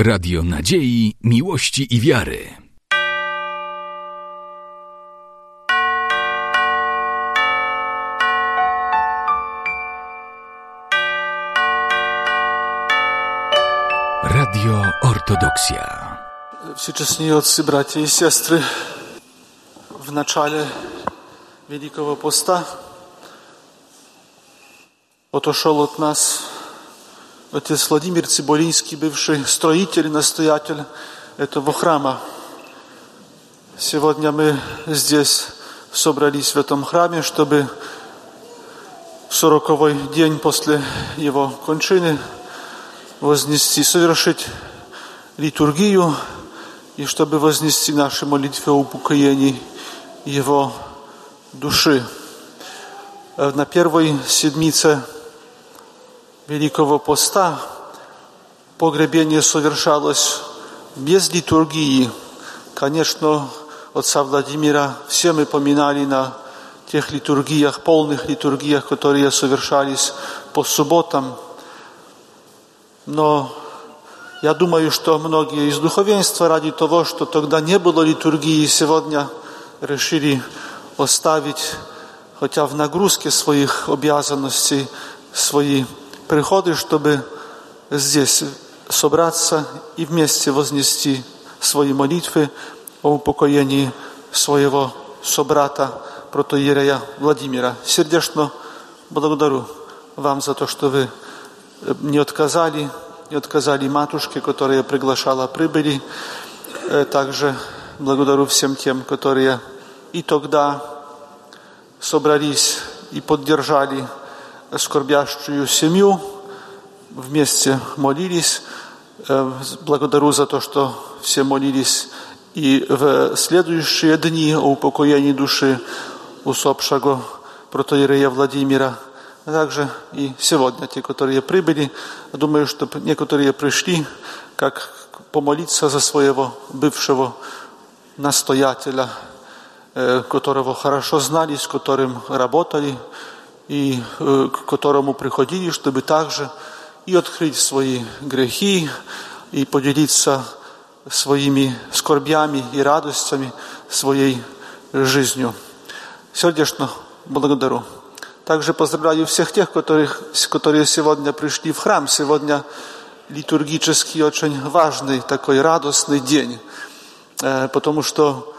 Radio Nadziei, Miłości i Wiary. Radio Ortodoksja. Всечестнейцы, братья и сестры, в начале Великого Поста отошел от нас отец Владимир Циболинский, бывший строитель настоятель этого храма. Сегодня мы здесь собрались в этом храме, чтобы в сороковой день после его кончины вознести, совершить литургию и чтобы вознести наши молитвы о упокоении его души. На первой седмице Великого Поста погребение совершалось без литургии. Конечно, отца Владимира все мы поминали на тех литургиях, полных литургиях, которые совершались по субботам. Но я думаю, что многие из духовенства ради того, что тогда не было литургии, сегодня решили оставить, хотя в нагрузке своих обязанностей, свои приходы, чтобы здесь собраться и вместе вознести свои молитвы о упокоении своего собрата, протоиерея Владимира. Сердечно благодарю вам за то, что вы не отказали, не отказали матушке, которая приглашала, прибыли. Также благодарю всем тем, которые и тогда собрались и поддержали скорбящую семью, вместе молились. Благодарю за то, что все молились и в следующие дни о упокоении души усопшего протоиерея Владимира, а также и сегодня, те, которые прибыли. Думаю, что некоторые пришли, как помолиться за своего бывшего настоятеля, которого хорошо знали, с которым работали, и к которому приходили, чтобы также и открыть свои грехи, и поделиться своими скорбями и радостями своей жизнью. Сердечно благодарю. Также поздравляю всех тех, которых, которые сегодня пришли в храм. Сегодня литургический очень важный, такой радостный день, потому что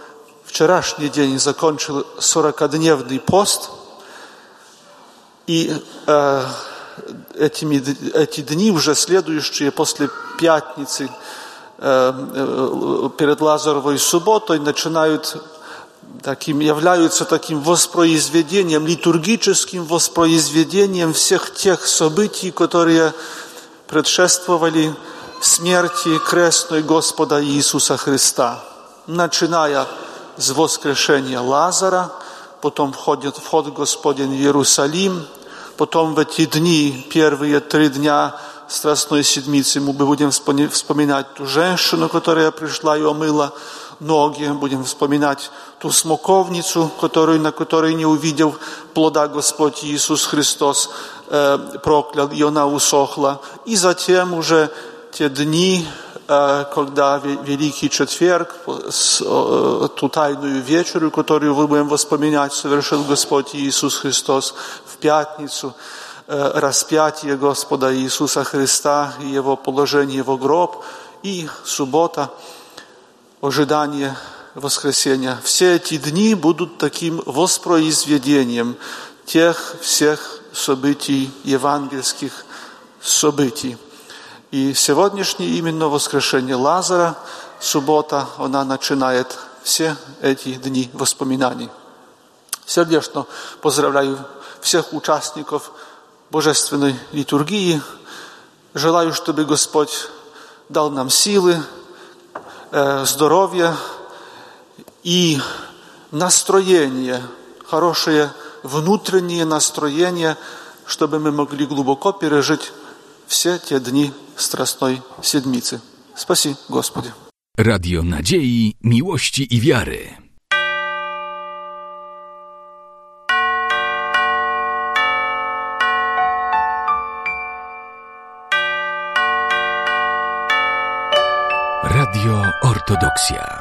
вчерашний день закончил 40-дневный пост – и э, этими, эти дни, уже следующие после пятницы, э, э, перед Лазаровой субботой, начинают таким, являются таким воспроизведением, литургическим воспроизведением всех тех событий, которые предшествовали смерти крестной Господа Иисуса Христа, начиная с воскрешения Лазара – потом входит вход Господень в Иерусалим, потом в эти дни, первые три дня Страстной Седмицы, мы будем вспоминать ту женщину, которая пришла и омыла ноги, будем вспоминать ту смоковницу, которую, на которой не увидел плода Господь Иисус Христос, э, проклял, и она усохла. И затем уже те дни, когда Великий Четверг, ту тайную вечеру, которую мы будем воспоминать, совершил Господь Иисус Христос в пятницу, распятие Господа Иисуса Христа, Его положение в гроб, и суббота, ожидание воскресения. Все эти дни будут таким воспроизведением тех всех событий, евангельских событий. И сегодняшнее именно воскрешение Лазара, суббота, она начинает все эти дни воспоминаний. Сердечно поздравляю всех участников Божественной литургии. Желаю, чтобы Господь дал нам силы, здоровье и настроение, хорошее внутреннее настроение, чтобы мы могли глубоко пережить все те дни Страстной Седмиcy. Спаси, Господи. Radio Nadziei, Miłości i Wiary. Radio Ortodoksja.